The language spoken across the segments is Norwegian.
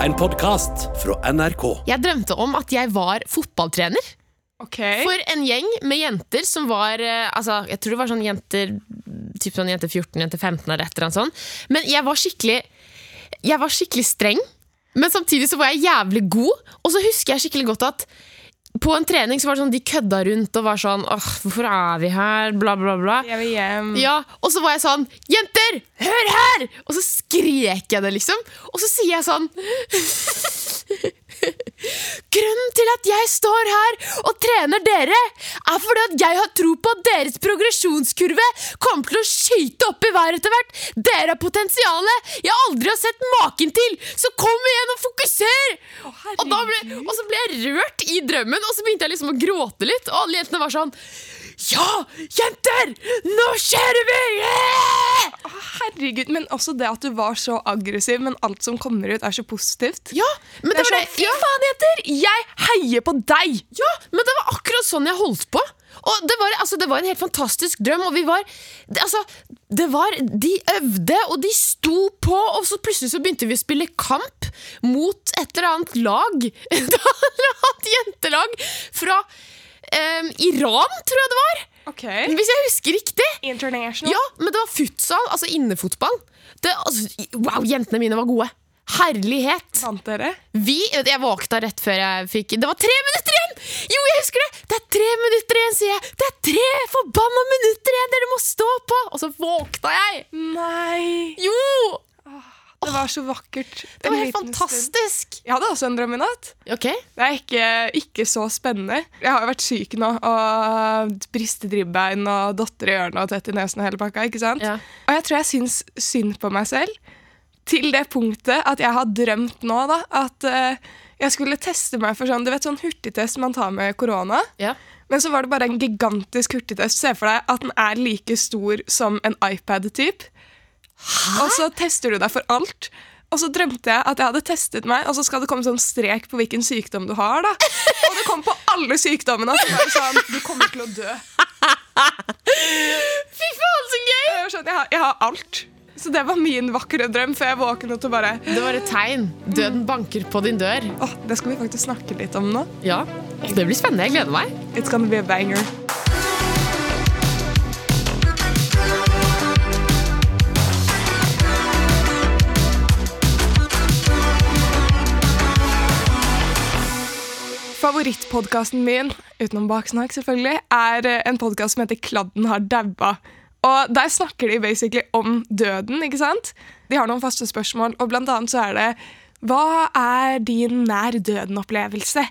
En podkast fra NRK. Jeg drømte om at jeg var fotballtrener Okay. for en gjeng med jenter som var eh, Altså, jeg tror det var sånn jenter Typ sånn jente 14, jente 15 eller et eller annet sånt. Men jeg var skikkelig Jeg var skikkelig streng, men samtidig så var jeg jævlig god. Og så husker jeg skikkelig godt at på en trening så var det sånn de kødda rundt og var sånn Åh, hvorfor er vi her? Bla, bla, bla. Jeg vil hjem. Ja, Og så var jeg sånn Jenter, hør her! Og så skrek jeg det, liksom. Og så sier jeg sånn Grunnen til at jeg står her og trener dere, er fordi at jeg har tro på at deres progresjonskurve kommer til å skyte opp i været etter hvert. Dere har potensialet jeg aldri har sett maken til! Så kom igjen og fokuser! og, da ble, og så ble jeg rørt i drømmen, og så begynte jeg liksom å gråte litt. Og alle jentene var sånn Ja, jenter! Nå kjører vi! Yeah! Herregud, Men også det at du var så aggressiv, men alt som kommer ut, er så positivt. Ja, men Det det, var sånn, det, Fy faen, jenter! Jeg heier på deg! ja, men det var akkurat sånn jeg holdt på. Og det var, altså, det var en helt fantastisk drøm. Og vi var, det, altså, det var De øvde, og de sto på, og så plutselig så begynte vi å spille kamp mot et eller annet lag. Et eller annet jentelag fra eh, Iran, tror jeg det var. Ok. Hvis jeg husker riktig. International. Ja, men det var futsal, altså innefotball. Det, altså, wow, jentene mine var gode. Herlighet! Vant dere? Vi, jeg våkna rett før jeg fikk Det var tre minutter igjen! Jo, jeg husker det! Det er tre minutter igjen, sier jeg. Det er tre forbanna minutter igjen! Dere må stå på! Og så våkna jeg. Nei! Jo! Det var så vakkert. Det var helt fantastisk. Jeg hadde også en drøm i natt. Ok, Det er ikke, ikke så spennende. Jeg har jo vært syk nå, og brister dribbein og dotter i ørene og tett i nesen og hele pakka. ikke sant? Ja. Og jeg tror jeg syns synd på meg selv. Til det punktet at jeg har drømt nå da, at uh, jeg skulle teste meg for sånn, du vet, sånn hurtigtest man tar med korona. ja. Men så var det bare en gigantisk hurtigtest. Se for deg at den er like stor som en iPad-typ. Og så tester du deg for alt. Og så drømte jeg at jeg hadde testet meg, og så skal det komme sånn strek på hvilken sykdom du har. da. Og det kom på alle sykdommene. Så var det sånn, du kommer til å dø. Fy faen, så gøy! Jeg, sånn, jeg, har, jeg har alt. Så det var min vakre drøm før jeg våknet og bare Det var et tegn. Døden banker på din dør. Oh, Det skal vi faktisk snakke litt om nå. Ja, Det blir spennende. Jeg gleder meg. It's gonna be a banger. Favorittpodkasten min, utenom Baksnakk selvfølgelig, er eh, en podkast som heter Kladden har daua. Og Der snakker de basically om døden. ikke sant? De har noen faste spørsmål, og blant annet så er det Hva er din nær døden-opplevelse?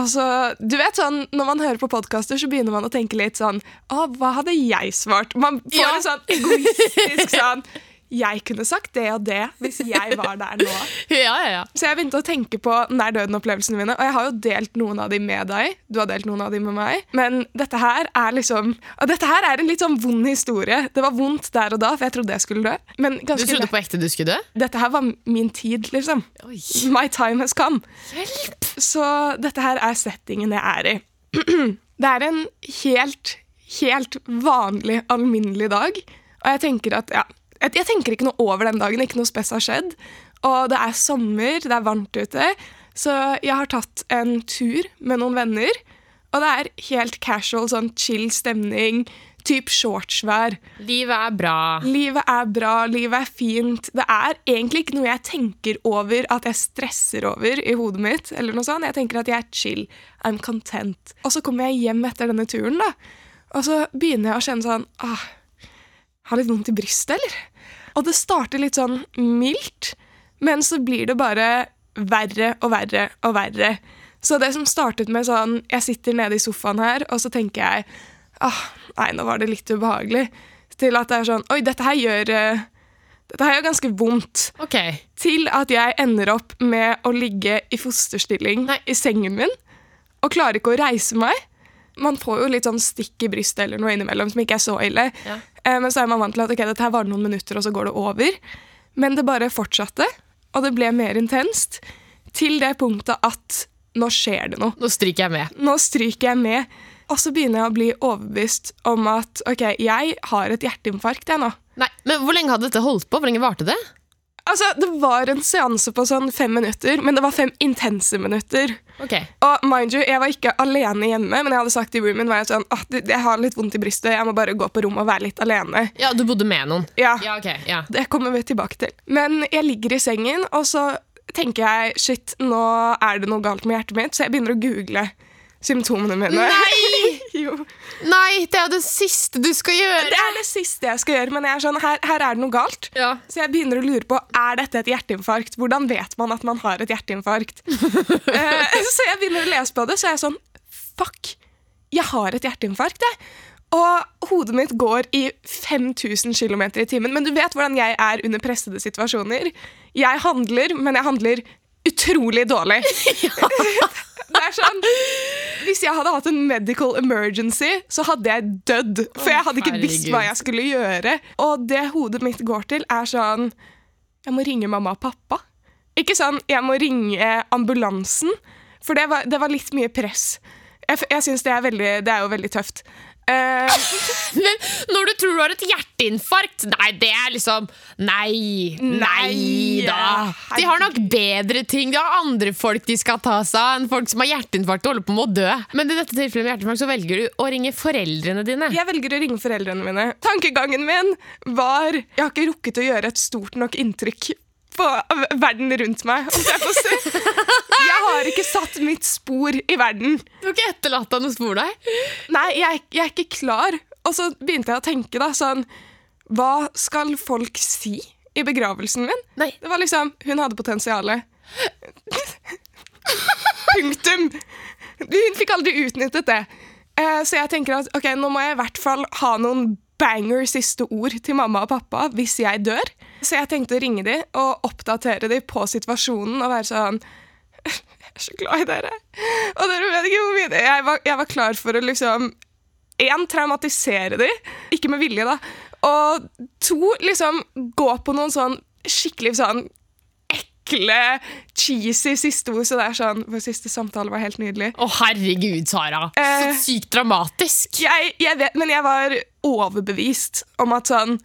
Og så, du vet sånn, Når man hører på podkaster, så begynner man å tenke litt sånn Å, hva hadde jeg svart? Man får Ja. en sånn egoistisk sånn Jeg kunne sagt det og det hvis jeg var der nå. Ja, ja, ja. Så jeg begynte å tenke på nær døden-opplevelsene mine, og jeg har jo delt noen av dem med deg. Du har delt noen av dem med meg. Men dette her er liksom Og dette her er en litt sånn vond historie. Det var vondt der og da, for jeg trodde jeg skulle dø. Men Du trodde på ekte du skulle dø? Dette her var min tid, liksom. Oi. My time has come. Hjelp! Så dette her er settingen jeg er i. Det er en helt, helt vanlig, alminnelig dag. Og jeg tenker at, ja, jeg, jeg tenker ikke noe over den dagen, ikke noe spes har skjedd. Og det er sommer, det er varmt ute. Så jeg har tatt en tur med noen venner. Og det er helt casual, sånn chill stemning. Typ shortsvær. Livet er bra. Livet er bra, livet er fint. Det er egentlig ikke noe jeg tenker over at jeg stresser over i hodet mitt. eller noe sånt. Jeg tenker at jeg er chill. I'm content. Og så kommer jeg hjem etter denne turen, da. Og så begynner jeg å kjenne sånn ah, Har litt vondt i brystet, eller? Og det starter litt sånn mildt, men så blir det bare verre og verre og verre. Så det som startet med sånn Jeg sitter nede i sofaen her, og så tenker jeg ah, Nei, nå var det litt ubehagelig. Til at det er sånn Oi, dette her gjør eh, Dette her gjør ganske vondt. Ok. Til at jeg ender opp med å ligge i fosterstilling Nei. i sengen min og klarer ikke å reise meg. Man får jo litt sånn stikk i brystet eller noe innimellom som ikke er så ille. Ja. Eh, Men så er man vant til at okay, dette her varer noen minutter, og så går det over. Men det bare fortsatte, og det ble mer intenst. Til det punktet at nå skjer det noe. Nå stryker jeg med. Nå stryker jeg med. Og så begynner jeg å bli overbevist om at ok, jeg har et hjerteinfarkt jeg nå. Nei, men Hvor lenge hadde dette holdt på? Hvor lenge varte det? Altså, Det var en seanse på sånn fem minutter, men det var fem intense minutter. Ok. Og mind you, Jeg var ikke alene hjemme, men jeg hadde sagt til roomien var jeg sånn, ah, det- jeg har litt vondt i brystet, jeg må bare gå på rommet og være litt alene. Ja, du bodde med noen? Ja, Ja, ok. Ja. Det kommer vi tilbake til. Men jeg ligger i sengen, og så tenker jeg shit, nå er det noe galt med hjertet mitt, så jeg begynner å google symptomene mine. Nei! jo. Nei, det er det siste du skal gjøre! Det er det siste jeg skal gjøre, men jeg er sånn, her, her er det noe galt. Ja. Så jeg begynner å lure på, er dette et hjerteinfarkt? Hvordan vet man at man har et hjerteinfarkt? Eh, så jeg begynner å lese på det, så er jeg sånn, fuck, jeg har et hjerteinfarkt, jeg. Og hodet mitt går i 5000 km i timen. Men du vet hvordan jeg er under pressede situasjoner. Jeg handler, men jeg handler utrolig dårlig. det er sånn, Hvis jeg hadde hatt en medical emergency, så hadde jeg dødd. For jeg hadde ikke visst hva jeg skulle gjøre. Og det hodet mitt går til, er sånn Jeg må ringe mamma og pappa. Ikke sånn jeg må ringe ambulansen, for det var, det var litt mye press. Jeg, jeg syns det, er veldig- det er jo veldig tøft. Eh, Men når du tror du har et hjerteinfarkt Nei, det er liksom Nei. Nei da. De har nok bedre ting. De har andre folk de skal ta seg av enn folk som har hjerteinfarkt og holder på med å dø. Men i dette tilfellet med hjerteinfarkt så velger du å ringe foreldrene dine. Jeg velger å ringe foreldrene mine. Tankegangen min var Jeg har ikke rukket å gjøre et stort nok inntrykk på verden rundt meg. om jeg har ikke satt mitt spor i verden. Du har ikke etterlatt deg noe spor der? Nei, jeg, jeg er ikke klar. Og så begynte jeg å tenke da, sånn Hva skal folk si i begravelsen min? Nei. Det var liksom Hun hadde potensialet. Punktum! Hun fikk aldri utnyttet det. Eh, så jeg tenker at ok, nå må jeg i hvert fall ha noen banger siste ord til mamma og pappa hvis jeg dør. Så jeg tenkte å ringe dem og oppdatere dem på situasjonen og være sånn Jeg er så glad i dere. Og dere vet ikke hvor mye det jeg var, jeg var klar for å liksom Én, traumatisere dem. Ikke med vilje, da. Og to, liksom gå på noen sånn skikkelig sånn ekle, cheesy siste ord. Så det er sånn Vår siste samtale var helt nydelig. Å, herregud, Sara. Så Eh. sykt dramatisk. Jeg, jeg vet, men jeg var overbevist om at sånn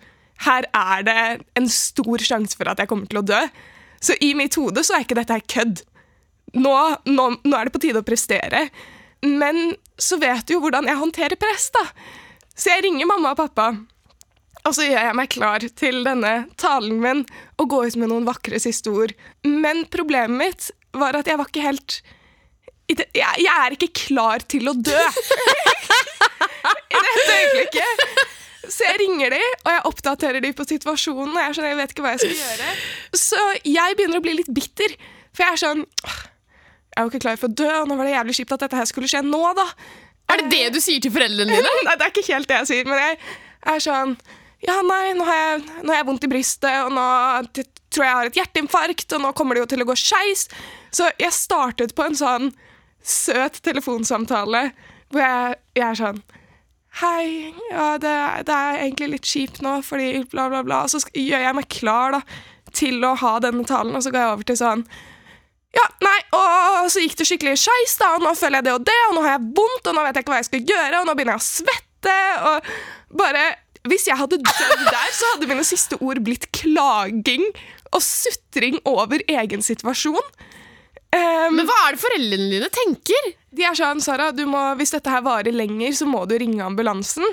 Her er det en stor sjanse for at jeg kommer til å dø. Så i mitt hode så er ikke dette her kødd. Nå, nå, nå er det på tide å prestere. Men så vet du jo hvordan jeg håndterer press, da. Så jeg ringer mamma og pappa, og så gjør jeg meg klar til denne talen min og går ut med noen vakre siste ord. Men problemet mitt var at jeg var ikke helt jeg, jeg er ikke klar til å dø i dette øyeblikket. Så jeg ringer de, og jeg oppdaterer de på situasjonen. Og jeg er sånn, jeg vet ikke hva jeg skal gjøre. Så jeg begynner å bli litt bitter. For jeg er sånn Jeg er jo ikke klar for å dø, og nå var det jævlig kjipt at dette her skulle skje nå, da. Er det det du sier til foreldrene dine? Nei, det er ikke helt det jeg sier, men jeg er sånn Ja, nei, nå har jeg, nå har jeg vondt i brystet, og nå tror jeg jeg har et hjerteinfarkt, og nå kommer det jo til å gå skeis. Så jeg startet på en sånn søt telefonsamtale hvor jeg, jeg er sånn Hei, ja, det, det er egentlig litt kjipt nå, fordi bla, bla, bla. Og så gjør jeg meg klar da, til å ha denne talen, og så går jeg over til sånn ja, nei, og så gikk det skikkelig skeis, da, og nå føler jeg det og det, og nå har jeg vondt, og nå vet jeg ikke hva jeg skal gjøre, og nå begynner jeg å svette, og bare Hvis jeg hadde dødd der, så hadde mine siste ord blitt klaging og sutring over egen situasjon. Um, Men hva er det foreldrene dine tenker? de er sånn, Sara, du må, hvis dette her varer lenger, så må du ringe ambulansen.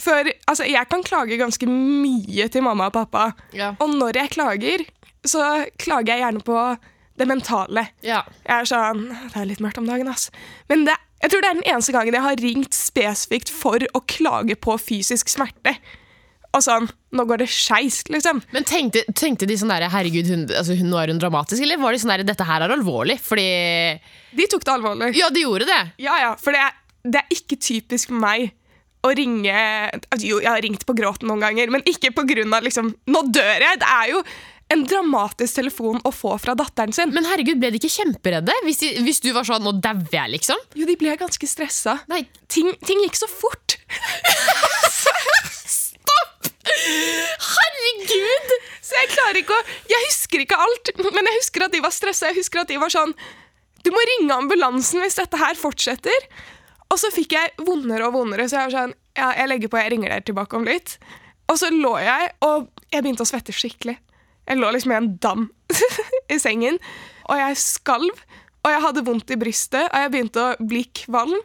For altså, jeg kan klage ganske mye til mamma og pappa. Ja. Og når jeg klager, så klager jeg gjerne på det mentale. Ja. Jeg er sånn Det er litt mørkt om dagen, ass. Men det, jeg tror det er den eneste gangen jeg har ringt spesifikt for å klage på fysisk smerte. Og sånn Nå går det skeis, liksom. Men tenkte, tenkte de sånn der, herregud, hun, altså, hun, nå er hun dramatisk, eller var de sånn der, dette her er alvorlig? Fordi De tok det alvorlig. Ja, de gjorde det. Ja, ja, for det det er ikke typisk meg å ringe Jo, jeg har ringt på gråten noen ganger, men ikke på grunn av liksom Nå dør jeg! Det er jo en dramatisk telefon å få fra datteren sin. Men herregud, ble de ikke kjemperedde? Hvis, de, hvis du var sånn 'nå dauer jeg', liksom? Jo, de ble ganske stressa. Nei, Ting, ting gikk så fort. herregud! Så jeg klarer ikke å Jeg husker ikke alt, men jeg husker at de var stressa. Jeg husker at de var sånn Du må ringe ambulansen hvis dette her fortsetter. Og så fikk jeg vondere og vondere, så jeg var sånn Ja, jeg legger på, jeg ringer dere tilbake om litt. Og så lå jeg, og jeg begynte å svette skikkelig. Jeg lå liksom i en dam i sengen, og jeg skalv. Og jeg hadde vondt i brystet, og jeg begynte å bli kvalm.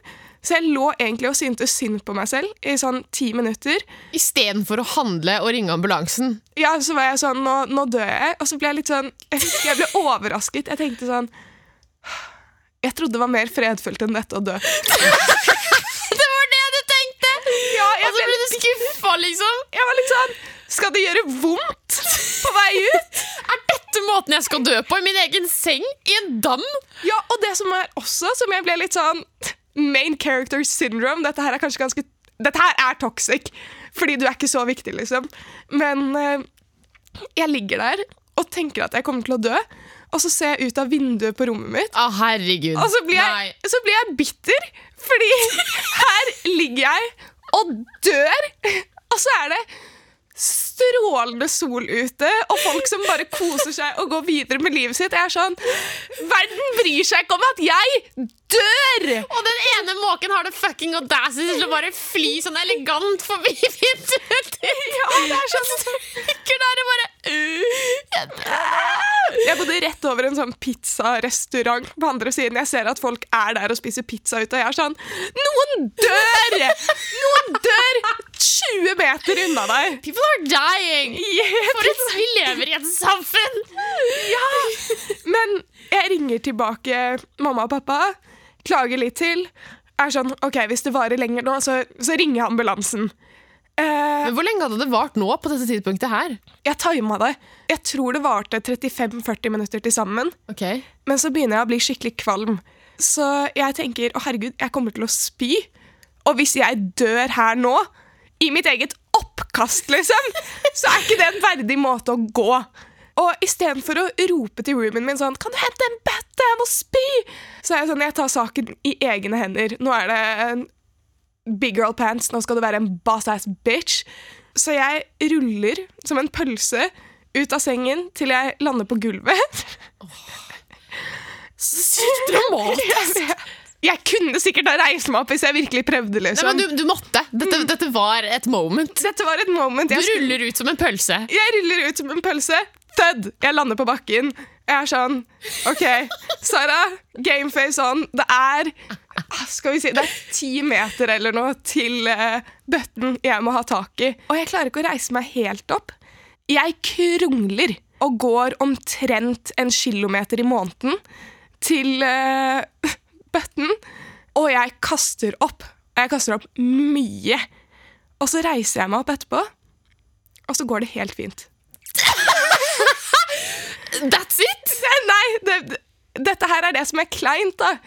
Så jeg lå egentlig og syntes synd på meg selv i sånn ti minutter. Istedenfor å handle og ringe ambulansen. Ja, så var jeg sånn, nå, nå dør jeg. Og så ble jeg litt sånn, jeg, jeg ble overrasket. Jeg tenkte sånn, jeg trodde det var mer fredfullt enn dette å dø. Det var det du tenkte! Ja, jeg Og så ble du skuffa, liksom. Jeg var litt sånn Skal det gjøre vondt på vei ut? Er dette måten jeg skal dø på? I min egen seng? I en dam? Ja, og det som er også, som jeg ble litt sånn Main character syndrome. Dette her er kanskje ganske Dette her er toxic, fordi du er ikke så viktig, liksom. Men eh, jeg ligger der og tenker at jeg kommer til å dø, og så ser jeg ut av vinduet på rommet mitt. Å, herregud. Og så blir, Nei. jeg, så blir jeg bitter, fordi her ligger jeg og dør, og så er det strålende sol ute, og folk som bare koser seg og går videre med livet sitt. Jeg er sånn Verden bryr seg ikke om at jeg dør! Og den ene måken har det fucking audacity til å bare fly sånn elegant forbi vinduet. Ja, det er sånn Ligger der og bare uh, jeg bodde rett over en sånn pizzarestaurant på andre siden. Jeg ser at folk er der og spiser pizza ute, og jeg er sånn Noen dør! Noen dør 20 meter unna deg! People are dying. For et, vi lever i et samfunn. Ja! Men jeg ringer tilbake mamma og pappa, klager litt til. Er sånn, ok, Hvis det varer lenger nå, så, så ringer jeg ambulansen. Eh, Men Hvor lenge hadde det vart nå på dette tidspunktet her? jeg tima det. Jeg tror det varte 35-40 minutter til sammen. Ok. Men så begynner jeg å bli skikkelig kvalm. Så jeg tenker å herregud, jeg kommer til å spy. Og hvis jeg dør her nå, i mitt eget oppkast, liksom, så er ikke det en verdig måte å gå. Og istedenfor å rope til roomien min sånn 'Kan du hente en bøtte? Jeg må spy!' Så er jeg sånn, jeg tar saken i egne hender. Nå er det en big girl pants, nå skal du være en boss-ass bitch. Så jeg ruller som en pølse ut av sengen til jeg lander på gulvet. Sykt dramatisk. Jeg kunne sikkert ha reist meg opp hvis jeg virkelig prøvde. Nei, liksom. men du, du måtte. Dette, dette var et moment. Dette var et moment. Du Jeg, skulle- ruller ut som en pølse. jeg ruller ut som en pølse. Thud! Jeg lander på bakken. Jeg er sånn OK, Sara, gameface on. Det er ah, skal vi si, det er ti meter eller noe til uh, bøtten jeg må ha tak i. Og jeg klarer ikke å reise meg helt opp. Jeg krongler og går omtrent en kilometer i måneden til uh, bøtten, og jeg kaster opp. Og jeg kaster opp mye. Og så reiser jeg meg opp etterpå, og så går det helt fint. That's it! Nei, det, dette her er det som er kleint, da.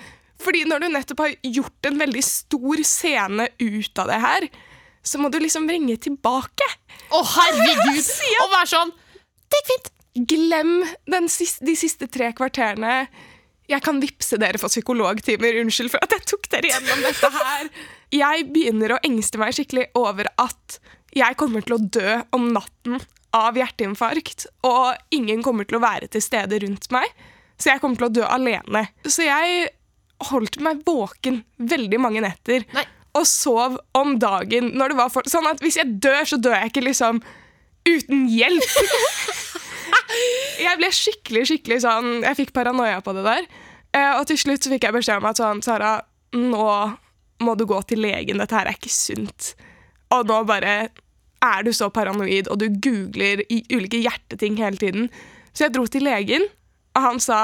Fordi når du nettopp har gjort en veldig stor scene ut av det her, så må du liksom ringe tilbake. Å, herregud! Og være sånn Det gikk fint. Glem den siste, de siste tre kvarterene. Jeg kan vippse dere for psykologtimer. Unnskyld for at jeg tok dere gjennom dette her. Jeg begynner å engste meg skikkelig over at jeg kommer til å dø om natten av hjerteinfarkt, og ingen kommer til å være til stede rundt meg. Så jeg kommer til å dø alene. Så jeg holdt meg våken veldig mange netter. Nei. Og sov om dagen når det var for, sånn at hvis jeg dør, så dør jeg ikke liksom uten hjelp. Jeg ble skikkelig, skikkelig sånn Jeg fikk paranoia på det der. Eh, og til slutt så fikk jeg beskjed om at sånn, Sara, nå må du gå til legen. Dette her er ikke sunt. Og nå bare er du så paranoid, og du googler i ulike hjerteting hele tiden. Så jeg dro til legen, og han sa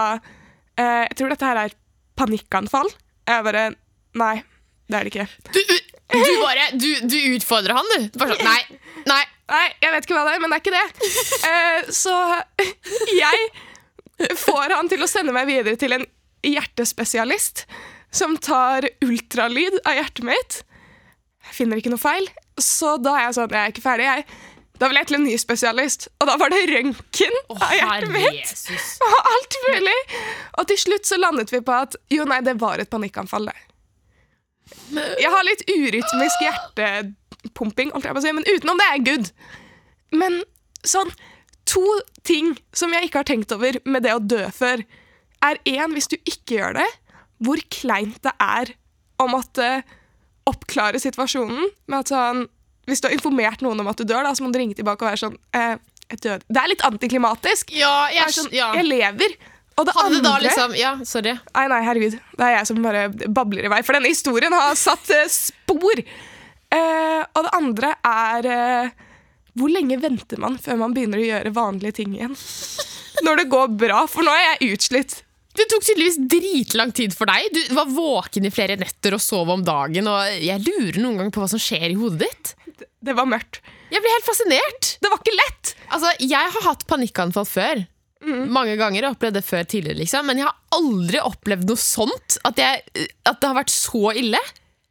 eh, Jeg tror dette her er panikkanfall. Jeg bare Nei, det er det ikke. Du, du bare Du, du utfordrer han, du. du bare sånn, nei, nei. Nei, jeg vet ikke hva det er, men det er ikke det. Eh, så jeg får han til å sende meg videre til en hjertespesialist som tar ultralyd av hjertet mitt. Jeg finner ikke noe feil. Så da er jeg sånn, jeg er ikke ferdig. Jeg, da vil jeg til en ny spesialist, og da var det røntgen oh, av hjertet mitt. Jesus. Og alt mulig. Og til slutt så landet vi på at jo, nei, det var et panikkanfall, det. Jeg har litt urytmisk hjertepumping, holdt jeg på å si, men utenom det er good. Men sånn To ting som jeg ikke har tenkt over med det å dø før, er én, hvis du ikke gjør det, hvor kleint det er å måtte oppklare situasjonen med at sånn Hvis du har informert noen om at du dør, da, så må du ringe tilbake og være sånn eh, jeg døde. Det er litt antiklimatisk. Ja, jeg, sånn, jeg lever. Og det Hadde andre da liksom Ja, sorry. Nei, nei, herregud. Det er jeg som bare babler i vei. For denne historien har satt eh, spor. Eh, og det andre er eh, Hvor lenge venter man før man begynner å gjøre vanlige ting igjen? Når det går bra. For nå er jeg utslitt. Det tok tydeligvis dritlang tid for deg. Du var våken i flere netter og sov om dagen. Og jeg lurer noen gang på hva som skjer i hodet ditt. Det, det var mørkt. Jeg blir helt fascinert. Det var ikke lett! Altså, Jeg har hatt panikkanfall før. Mange ganger har jeg opplevd det før tidligere, liksom. men jeg har aldri opplevd noe sånt. At, jeg, at det har vært så ille.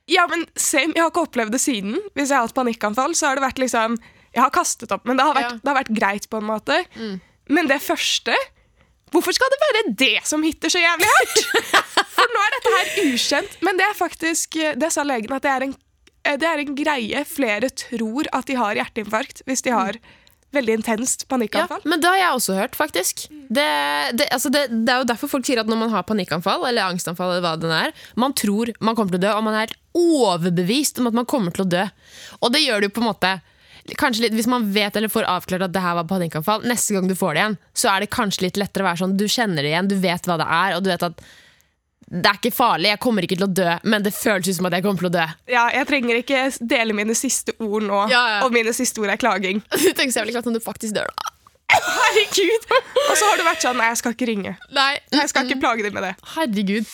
Ja, men same. Jeg har ikke opplevd det siden. Hvis jeg har hatt panikkanfall, så har det vært liksom Jeg har kastet opp, men det har vært, Ja. det har vært greit, på en måte. Men det første Hvorfor skal det være det som hitter så jævlig hardt? For nå er dette her ukjent. Men det er faktisk Det sa legen, at det er en, det er en greie. Flere tror at de har hjerteinfarkt hvis de har veldig intenst Ja, panikkanfall. men det har jeg også hørt, faktisk. Det, det, altså det, det er jo derfor folk sier at når man har panikkanfall eller angstanfall, eller hva det er, man tror man kommer til å dø, og man er helt overbevist om at man kommer til å dø. Og det gjør det jo på en måte Kanskje litt, Hvis man vet eller får avklart at det her var panikkanfall, neste gang du får det igjen, så er det kanskje litt lettere å være sånn Du kjenner det igjen, du vet hva det er, og du vet at det er ikke farlig, jeg kommer ikke til å dø, men det føles som at jeg kommer til å dø. Ja, jeg trenger ikke dele mine siste ord nå, Ja, ja. og mine siste ord er klaging. Du tenker så jævlig klart om du faktisk dør, da. Herregud! Og så har du vært sånn Nei, jeg skal ikke ringe. Nei, Jeg skal ikke plage dem med det. Herregud.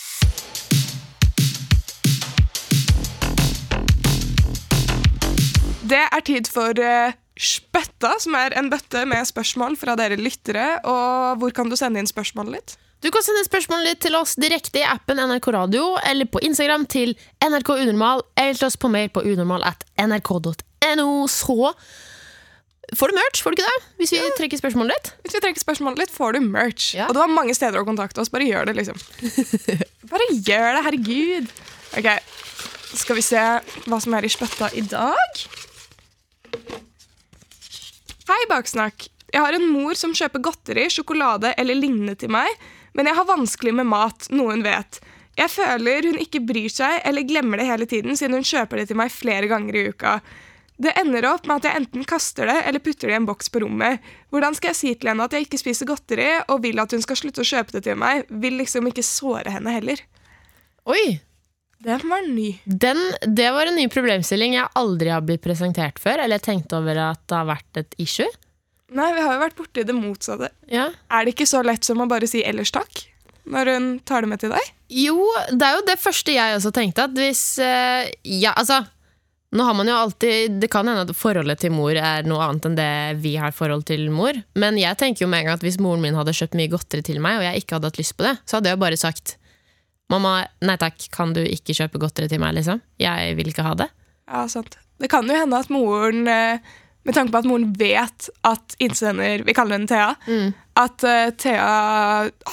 Det er tid for uh, Spøtta, som er en bøtte med spørsmål fra dere lyttere. Og hvor kan du sende inn spørsmålet ditt? Du kan sende spørsmål litt til oss direkte i appen NRK Radio eller på Instagram til NRK Unormal, eller til oss på mail på unormal at nrk.no. Så får du merch, får du ikke det? Hvis vi trekker spørsmålet ditt. Hvis vi trekker spørsmålet litt, får du merch. Ja. Og du har mange steder å kontakte oss. Bare gjør det, liksom. Bare gjør det, herregud. Ok, skal vi se hva som er i spøtta i dag. Hei, Baksnakk. Jeg har en mor som kjøper godteri, sjokolade eller lignende til meg, men jeg har vanskelig med mat, noe hun vet. Jeg føler hun ikke bryr seg eller glemmer det hele tiden, siden hun kjøper det til meg flere ganger i uka. Det ender opp med at jeg enten kaster det eller putter det i en boks på rommet. Hvordan skal jeg si til henne at jeg ikke spiser godteri, og vil at hun skal slutte å kjøpe det til meg? Vil liksom ikke såre henne heller. Oi, Den var ny. den, Det var en ny problemstilling jeg aldri har blitt presentert før, eller tenkt over at det har vært et issue. Nei, vi har jo vært borti det motsatte. Ja. Er det ikke så lett som å bare si ellers takk? Når hun tar det med til deg? Jo, det er jo det første jeg også tenkte. At hvis eh, Ja, altså Nå har man jo alltid Det kan hende at forholdet til mor er noe annet enn det vi har forhold til mor. Men jeg tenker jo med en gang at hvis moren min hadde kjøpt mye godteri til meg, og jeg ikke hadde hatt lyst på det, så hadde jeg jo bare sagt Mamma, nei takk, kan du ikke kjøpe godteri til meg, liksom? Jeg vil ikke ha det. Ja, sant. Det kan jo hende at moren eh, Med tanke på at moren vet at innsender Vi kaller henne Thea. At uh, Thea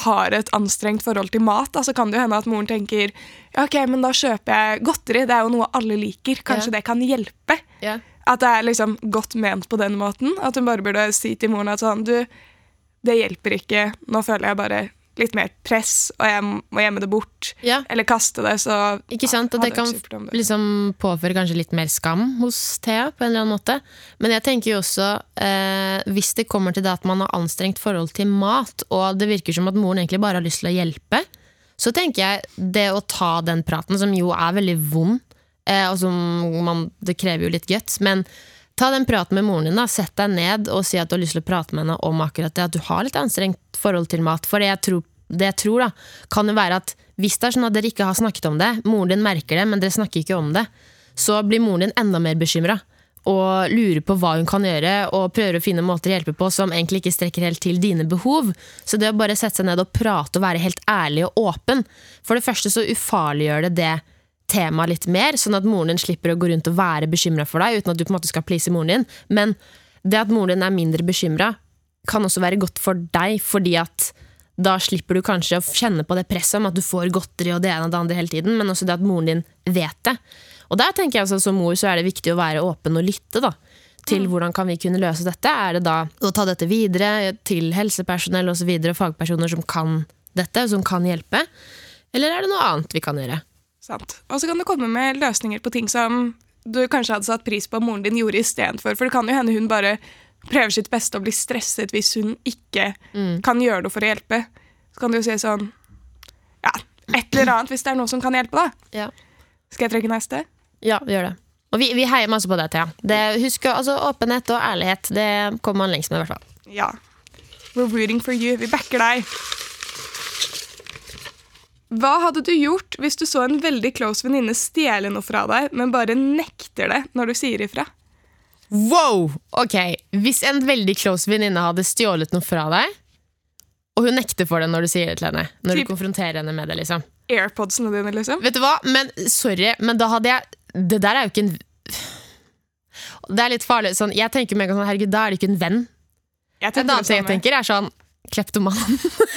har et anstrengt forhold til mat. Da, så kan det jo hende at moren tenker ja, ok, men da kjøper jeg godteri. Det er jo noe alle liker. Kanskje Ja. det kan hjelpe. Ja. At det er liksom godt ment på den måten. At hun bare burde si til moren at sånn Du, det hjelper ikke. Nå føler jeg bare litt mer press, og jeg må gjemme det bort. Ja. Eller kaste det, så Ikke sant? At det kan det. liksom påføre kanskje litt mer skam hos Thea. på en eller annen måte. Men jeg tenker jo også, eh, hvis det kommer til det at man har anstrengt forhold til mat, og det virker som at moren egentlig bare har lyst til å hjelpe, så tenker jeg det å ta den praten, som jo er veldig vond, eh, og som man, det krever jo litt guts, men ta den praten med moren din. da, Sett deg ned og si at du har lyst til å prate med henne om akkurat det, at du har litt anstrengt forhold til mat. For det jeg tror, det jeg tror da, kan jo være at hvis det er sånn at dere ikke har snakket om det, moren din merker det, men dere snakker ikke om det, så blir moren din enda mer bekymra. Og lurer på hva hun kan gjøre, og prøver å finne måter å hjelpe på som egentlig ikke strekker helt til dine behov. Så det å bare sette seg ned og prate og være helt ærlig og åpen For det første så ufarliggjør det det temaet litt mer, sånn at moren din slipper å gå rundt og være bekymra for deg, uten at du på en måte skal please moren din. Men det at moren din er mindre bekymra, kan også være godt for deg, fordi at da slipper du kanskje å kjenne på det presset om at du får godteri og det ene og det andre hele tiden, men også det at moren din vet det. Og der tenker jeg altså Som mor så er det viktig å være åpen og lytte da, til hvordan kan vi kunne løse dette. Er det da å ta dette videre til helsepersonell og så videre, fagpersoner som kan dette, som kan hjelpe? Eller er det noe annet vi kan gjøre? Sant. Og så kan du komme med løsninger på ting som du kanskje hadde satt pris på om moren din gjorde istedenfor. For det kan jo hende hun bare prøver sitt beste å bli stresset hvis hun ikke Mm. kan gjøre noe for å hjelpe, så kan du jo si sånn Ja, et eller annet hvis det er noe som kan hjelpe, da. Ja, Skal jeg trekke neste? ja vi gjør det. Og vi, vi heier masse på deg, Thea. Det, husk altså, åpenhet og ærlighet. Det kommer man lengst med, i hvert fall. Ja. We're rooting for you. Vi backer deg. Hva hadde du gjort hvis du så en veldig close venninne stjele noe fra deg, men bare nekter det når du sier ifra? Wow! Ok, Hvis en veldig close venninne hadde stjålet noe fra deg, og hun nekter for det når du sier det til henne, når Typ- du konfronterer henne med det, liksom. Airpodsene dine, liksom? Vet du hva? Men sorry, men da hadde jeg Det der er jo ikke en Det er litt farlig. Sånn, jeg tenker med en gang sånn, herregud, da er det ikke en venn. En annen ting jeg tenker, er sånn kleptoman.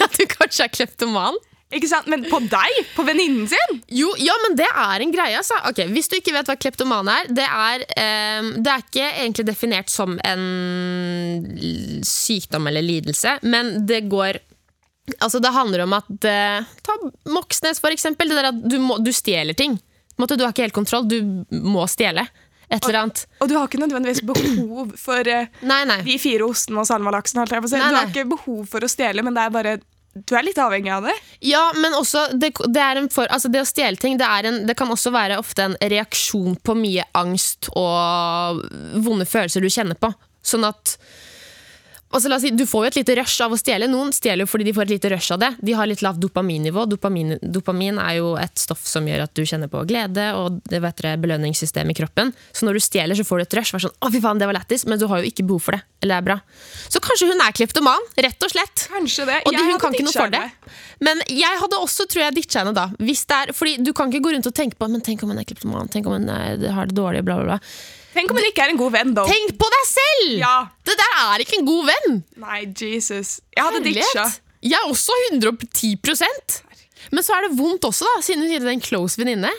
At du kanskje er kleptoman. Ikke sant? Men på deg? På venninnen sin? Jo, ja, men det er en greie, altså. Ok, Hvis du ikke vet hva kleptoman er, det er, um, det er ikke egentlig definert som en sykdom eller lidelse, men det går Altså, det handler om at uh, Ta Moxnes, for eksempel. Det der at du, må, du stjeler ting. Måte, du har ikke helt kontroll. Du må stjele et eller annet. Og du har ikke nødvendigvis behov for uh, Nei, nei. de fire ostene og salmalaksen. Du har ikke behov for å stjele, men det er bare du er litt avhengig av det. Ja, men også det, det, for, altså det å stjele ting det, en, det kan også være ofte en reaksjon på mye angst og vonde følelser du kjenner på. Sånn at altså la oss si, Du får jo et lite rush av å stjele. Noen stjeler fordi de får et lite rush av det. De har litt lavt dopaminnivå. Dopamin, dopamin er jo et stoff som gjør at du kjenner på glede og det vet dere, belønningssystem i kroppen. Så når du stjeler, så får du et rush. Vær sånn, å fy faen, det var lættis, Men du har jo ikke behov for det. Eller det er bra. Så kanskje hun er kleptoman, rett og slett. Kanskje det. Og Jeg hun kan ikke noe for det. Men jeg hadde også tror jeg, ditcha henne da. Hvis det er, fordi Du kan ikke gå rundt og tenke på Men tenk om hun er kleptoman, tenk om hun er, har det dårlig, bla, bla, bla. Tenk om hun ikke er en god venn, da. Tenk på deg selv! Ja. Det der er ikke en god venn! Nei, Jesus. Jeg hadde ditcha. Jeg er også 110% Men så er det vondt også, da siden hun det er en close venninne.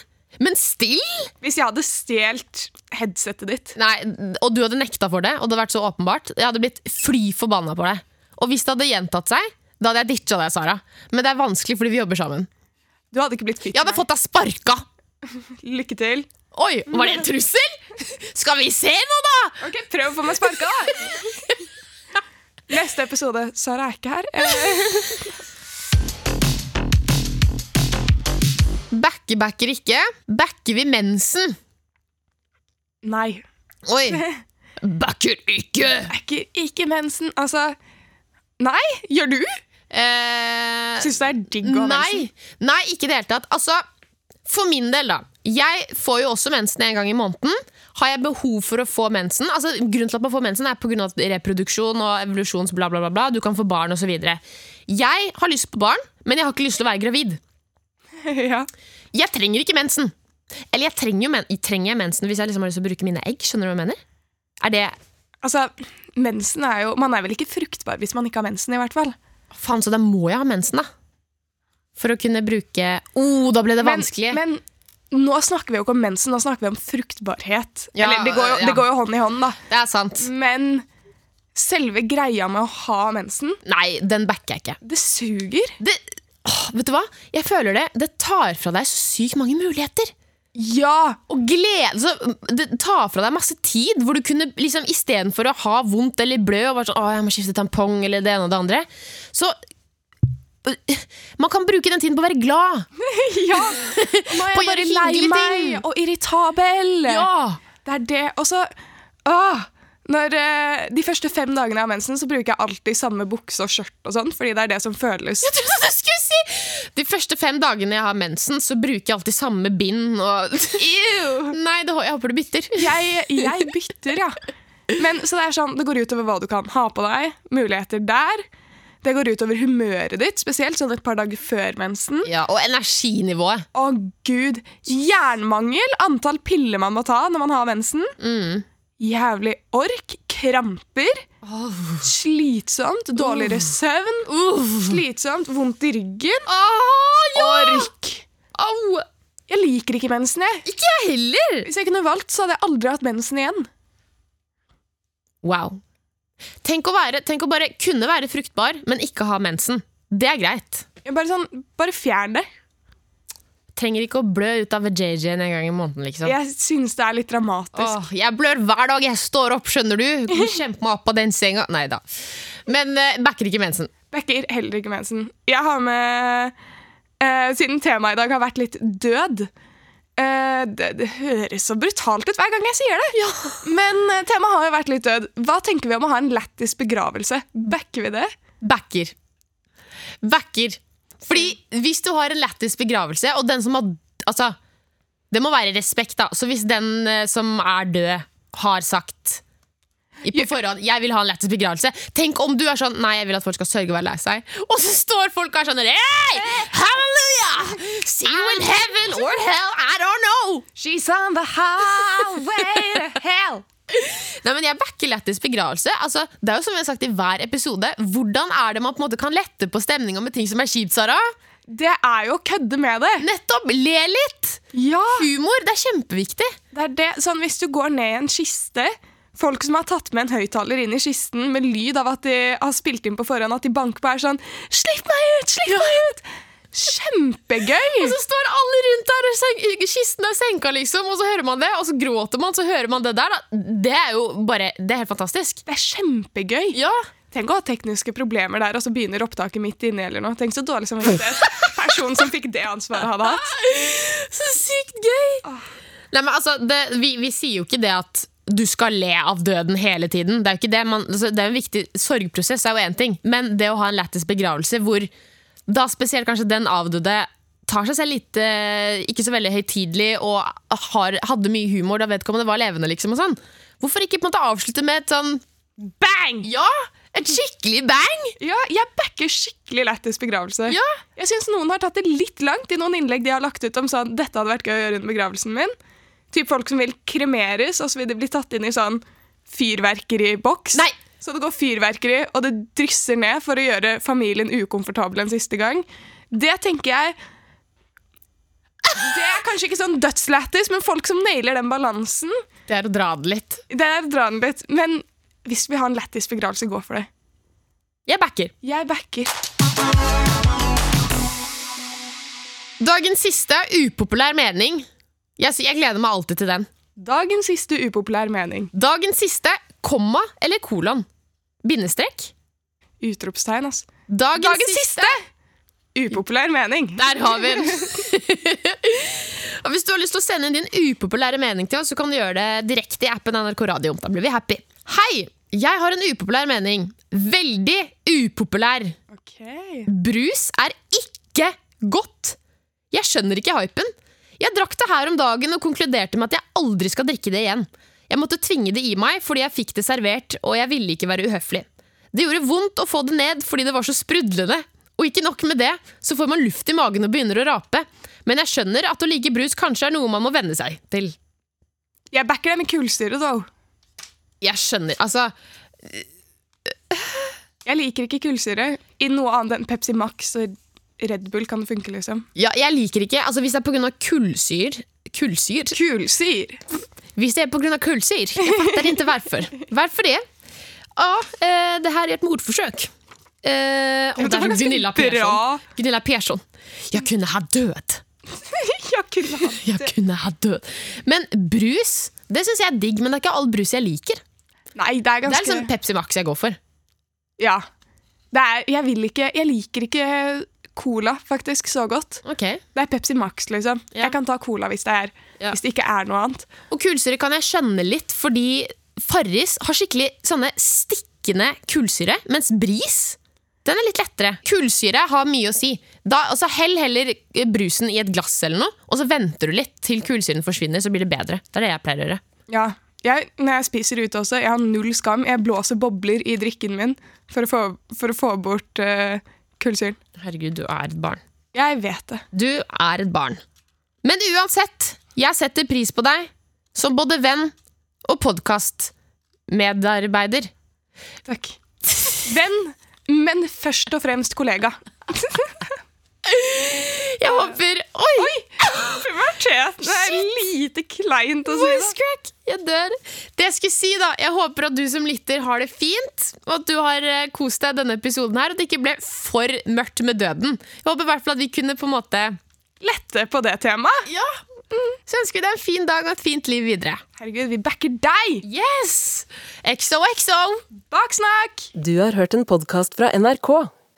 Men still! Hvis jeg hadde stjålet headsetet ditt. Nei, Og du hadde nekta for det, og det hadde vært så åpenbart. Jeg hadde blitt fly forbanna på deg. Og hvis det hadde gjentatt seg, da hadde jeg ditcha deg, Sara. Men det er vanskelig fordi vi jobber sammen. Du hadde ikke blitt kvitt Jeg hadde fått deg sparka! Lykke til. Oi, var det en trussel? Skal vi se nå, da? Ok, Prøv å få meg sparka, da! Neste episode. Sara er ikke her. Backer, backer ikke. Backer vi mensen? nei. Oi. Backer ikke! Backer ikke, ikke mensen. Altså Nei, gjør du? Eh, Syns du det er digg å ha nei, mensen? nei, ikke i det hele tatt. Altså, for min del, da. Jeg får jo også mensen en gang i måneden. Har jeg behov for å få mensen? Altså, grunnen til at man får mensen er pga. reproduksjon og evolusjons bla, bla, bla, bla. Du kan få barn osv. Jeg har lyst på barn, men jeg har ikke lyst til å være gravid. ja. Jeg trenger ikke mensen. Eller jeg trenger, men trenger jeg mensen hvis jeg liksom har lyst til å bruke mine egg? Skjønner du hva jeg mener? Er det Altså, mensen er jo Man er vel ikke fruktbar hvis man ikke har mensen, i hvert fall. Faen, så da må jeg ha mensen, da. For å kunne bruke oh, da ble det vanskelig. Men, men nå snakker vi jo ikke om mensen, nå snakker vi om fruktbarhet. Ja, Eller det går, jo, ja. det går jo hånd i hånd, da. det er sant. Men selve greia med å ha mensen, Nei, den backer jeg ikke. det suger. Det, åh, vet du hva? Jeg føler det. Det tar fra deg så sykt mange muligheter. Ja! Og glede så, Det tar fra deg masse tid, hvor du kunne liksom istedenfor å ha vondt eller blø og bare sånn, å, jeg må skifte tampong eller det ene og det andre, så Man kan bruke den tiden på å være glad. ja. Og Nå er På jeg bare lei meg og irritabel. Ja! Det er det. Og så åh, når, eh, De første fem dagene har mensen, så bruker jeg alltid samme bukse og skjørt. og sånn, Fordi det er det som føles Jeg trodde du skulle si De første fem dagene jeg har mensen, så bruker jeg alltid samme bind. Og Nei, det, jeg håper du bytter. jeg, jeg bytter, ja. Men så det er sånn, det går utover hva du kan ha på deg. Muligheter der. Det går utover humøret ditt, spesielt sånn et par dager før mensen. Ja, Og energinivået. Å gud, Jernmangel, antall piller man må ta når man har mensen. Mm. Jævlig ork, kramper, slitsomt, dårligere søvn, slitsomt, vondt i ryggen. Oh, ja! Ork! Au! Jeg liker ikke mensen, jeg. Ikke jeg heller! Hvis jeg kunne valgt, så hadde jeg aldri hatt mensen igjen. Wow. Tenk å, være, tenk å bare kunne være fruktbar, men ikke ha mensen. Det er greit. Bare sånn, bare fjern det. trenger ikke å blø ut av JJ en gang i måneden, liksom. Jeg syns det er litt dramatisk. Åh, jeg blør hver dag jeg står opp, skjønner du. Kjempe meg opp av den senga. Nei da. Men uh, backer ikke mensen. Backer heller ikke mensen. Jeg har med uh, Siden temaet i dag har vært litt død eh, det, det høres så brutalt ut hver gang jeg sier det. Men uh, temaet har jo vært litt død. Hva tenker vi om å ha en lættis begravelse? Backer vi det? Backer. Backer. Fordi hvis du har en lættis begravelse, og den som har Altså, det må være respekt, da. Så hvis den uh, som er død, har sagt på forhånd 'jeg vil ha en lættis begravelse', tenk om du er sånn 'nei, jeg vil at folk skal sørge og være lei seg', og så står folk og er sånn Hey! Hallelujah! See you in heaven or hell, I don't know! She's on the highway to hell. Nei, men Jeg backer lættis begravelse. Altså, det er jo som vi har sagt i hver episode Hvordan er det man på en måte kan lette på stemninga med ting som er kjipt, Sara? Det er jo å kødde med det. Nettopp! Le litt! Ja, Humor, det er kjempeviktig. det er det. Sånn, Hvis du går ned i en kiste Folk som har tatt med en høyttaler inn i kisten med lyd av at de har spilt inn på forhånd, at de banker på er sånn 'Slipp meg ut! Slipp meg ut!' Kjempegøy! Og så står alle rundt der, og kisten er senka, liksom, og så hører man det, og så gråter man, så hører man det der. Da. Det er jo bare Det er helt fantastisk. Det er kjempegøy. Ja, Tenk å ha tekniske problemer der, og så begynner opptaket midt inne. eller noe. Tenk så dårlig som personen som fikk det ansvaret, hadde hatt. Så sykt gøy! Nei, men altså, det, vi, vi sier jo ikke det at du skal le av døden hele tiden. Det er jo ikke det. Man, altså, det er en viktig sorgprosess, er jo én ting. Men det å ha en lættis begravelse hvor da spesielt kanskje den avdøde tar seg selv litt eh, ikke så veldig høytidelig og har, hadde mye humor da vedkommende var levende, liksom, og sånn. Hvorfor ikke på en måte avslutte med et sånn bang? Ja! Et skikkelig bang! Ja, jeg backer skikkelig lættis begravelse. Ja. Jeg syns noen har tatt det litt langt i noen innlegg de har lagt ut om sånn dette hadde vært gøy å gjøre under begravelsen min. Typ folk som vil kremeres, og så vil de bli tatt inn i sånn fyrverkeriboks. Nei. Så det går fyrverkeri, og det drysser ned for å gjøre familien ukomfortabel en siste gang. Det tenker jeg Det er kanskje ikke sånn dødslættis, men folk som nailer den balansen, Det er å dra den litt. det er å dra den litt. Men hvis vi har en lættis begravelse, gå for det. Jeg backer. Jeg backer. Dagens siste upopulær mening. Jeg, jeg gleder meg alltid til den. Dagens siste upopulær mening. Dagens siste, komma eller kolon? Bindestrek? Utropstegn, ass. Dagens, Dagens siste! Upopulær mening. Der har vi den! og Hvis du har lyst til å sende inn din upopulære mening til oss, så kan du gjøre det direkte i appen NRK Radio. Da blir vi happy. Hei! Jeg har en upopulær mening. Veldig upopulær. Ok. Brus er ikke godt. Jeg skjønner ikke hypen. Jeg drakk det her om dagen og konkluderte med at jeg aldri skal drikke det igjen. Jeg måtte tvinge det i meg fordi jeg fikk det servert, og jeg ville ikke være uhøflig. Det gjorde vondt å få det ned fordi det var så sprudlende. Og ikke nok med det, så får man luft i magen og begynner å rape. Men jeg skjønner at å like brus kanskje er noe man må venne seg til. Jeg backer deg med kullsyre, though. Jeg skjønner, altså Jeg liker ikke kullsyre. I noe annet enn Pepsi Max og Red Bull kan funke, liksom. ja, Jeg liker ikke altså Hvis det er pga. kullsyr Kullsyr? Kulsyr! Hvis det er pga. kullsyr. Jeg fatter ikke hvorfor. Hvorfor det? Ja, eh, det her er et mordforsøk. Eh, og Det var er ganske Gunilla. Persson. Gunilla Persson. Jeg kunne ha død. Jeg kunne hatt Jeg kunne ha død. Men brus det syns jeg er digg, men det er ikke all brus jeg liker. Nei, det er ganske... Det er liksom Pepsi Max jeg går for. Ja. Det er, jeg ikke Jeg liker ikke cola faktisk så godt. Okay. Det er Pepsi Max, liksom. Ja. Jeg kan ta cola hvis det, er, Ja. hvis det ikke er noe annet. Og kullsyre kan jeg skjønne litt, fordi Farris har skikkelig sånne stikkende kullsyre, mens Bris den er litt lettere. Kullsyre har mye å si. Da, altså Hell heller brusen i et glass, eller noe, og så venter du litt til kullsyren forsvinner, så blir det bedre. Det er det jeg pleier å gjøre. Ja. Jeg, når jeg spiser ute også, jeg har null skam. Jeg blåser bobler i drikken min for å få, for å få bort uh, kullsyren. Herregud, du er et barn. Jeg vet det. Du er et barn. Men uansett, jeg setter pris på deg som både venn og podkastmedarbeider. Takk. Venn, men først og fremst kollega. Jeg håper Oi! Puberteten er lite kleint å si Voice crack! Jeg dør. Det jeg skulle si da, jeg håper at du som lytter har det fint, og at du har eh, kost deg denne episoden her, og at det ikke ble for mørkt med døden. Jeg håper i hvert fall at vi kunne på en måte lette på det temaet. Ja. Så ønsker vi deg en fin dag og et fint liv videre. Herregud, vi backer deg! Yes! XOXO! Baksnakk! Du har hørt en podkast fra NRK.